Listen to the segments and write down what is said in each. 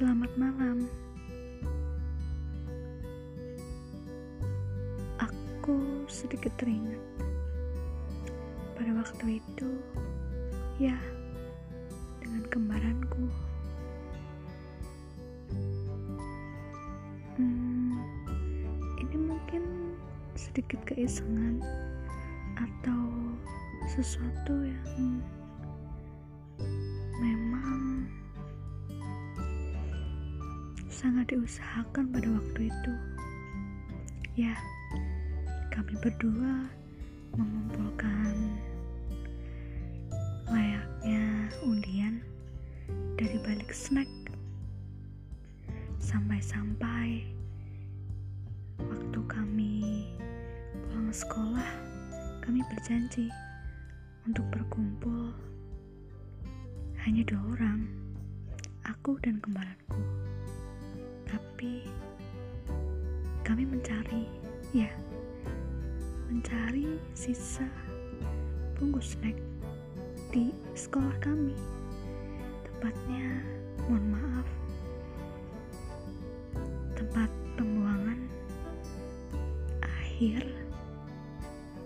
Selamat malam. Aku sedikit teringat pada waktu itu, ya, dengan kembaranku. Hmm, ini mungkin sedikit keisengan atau sesuatu yang sangat diusahakan pada waktu itu. Ya, kami berdua mengumpulkan layaknya undian dari balik snack. Sampai-sampai waktu kami pulang sekolah kami berjanji untuk berkumpul. Hanya dua orang aku dan kembaranku tapi kami mencari, ya, mencari sisa bungkus snack di sekolah kami. Tepatnya, mohon maaf, tempat pembuangan akhir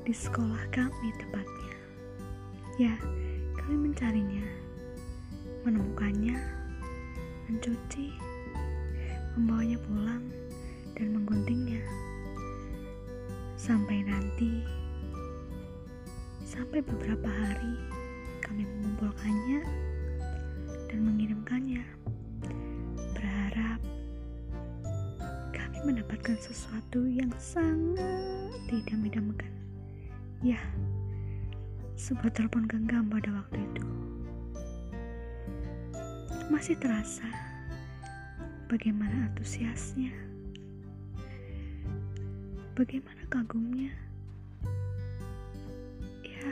di sekolah kami tepatnya. Ya, kami mencarinya, menemukannya, mencuci, membawanya pulang dan mengguntingnya. Sampai nanti sampai beberapa hari kami mengumpulkannya dan mengirimkannya. Berharap kami mendapatkan sesuatu yang sangat tidak-idamkan ya sebuah telepon genggam pada waktu itu. Masih terasa Bagaimana antusiasnya? Bagaimana kagumnya? Ya,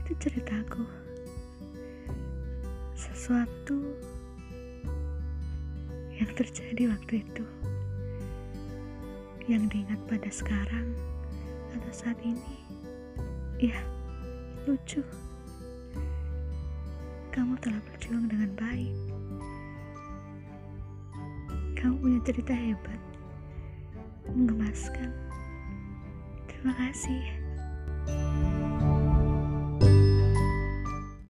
itu ceritaku. Sesuatu yang terjadi waktu itu. Yang diingat pada sekarang atau saat ini. Ya, lucu. Kamu telah berjuang dengan baik kamu punya cerita hebat, menggemaskan. Terima kasih.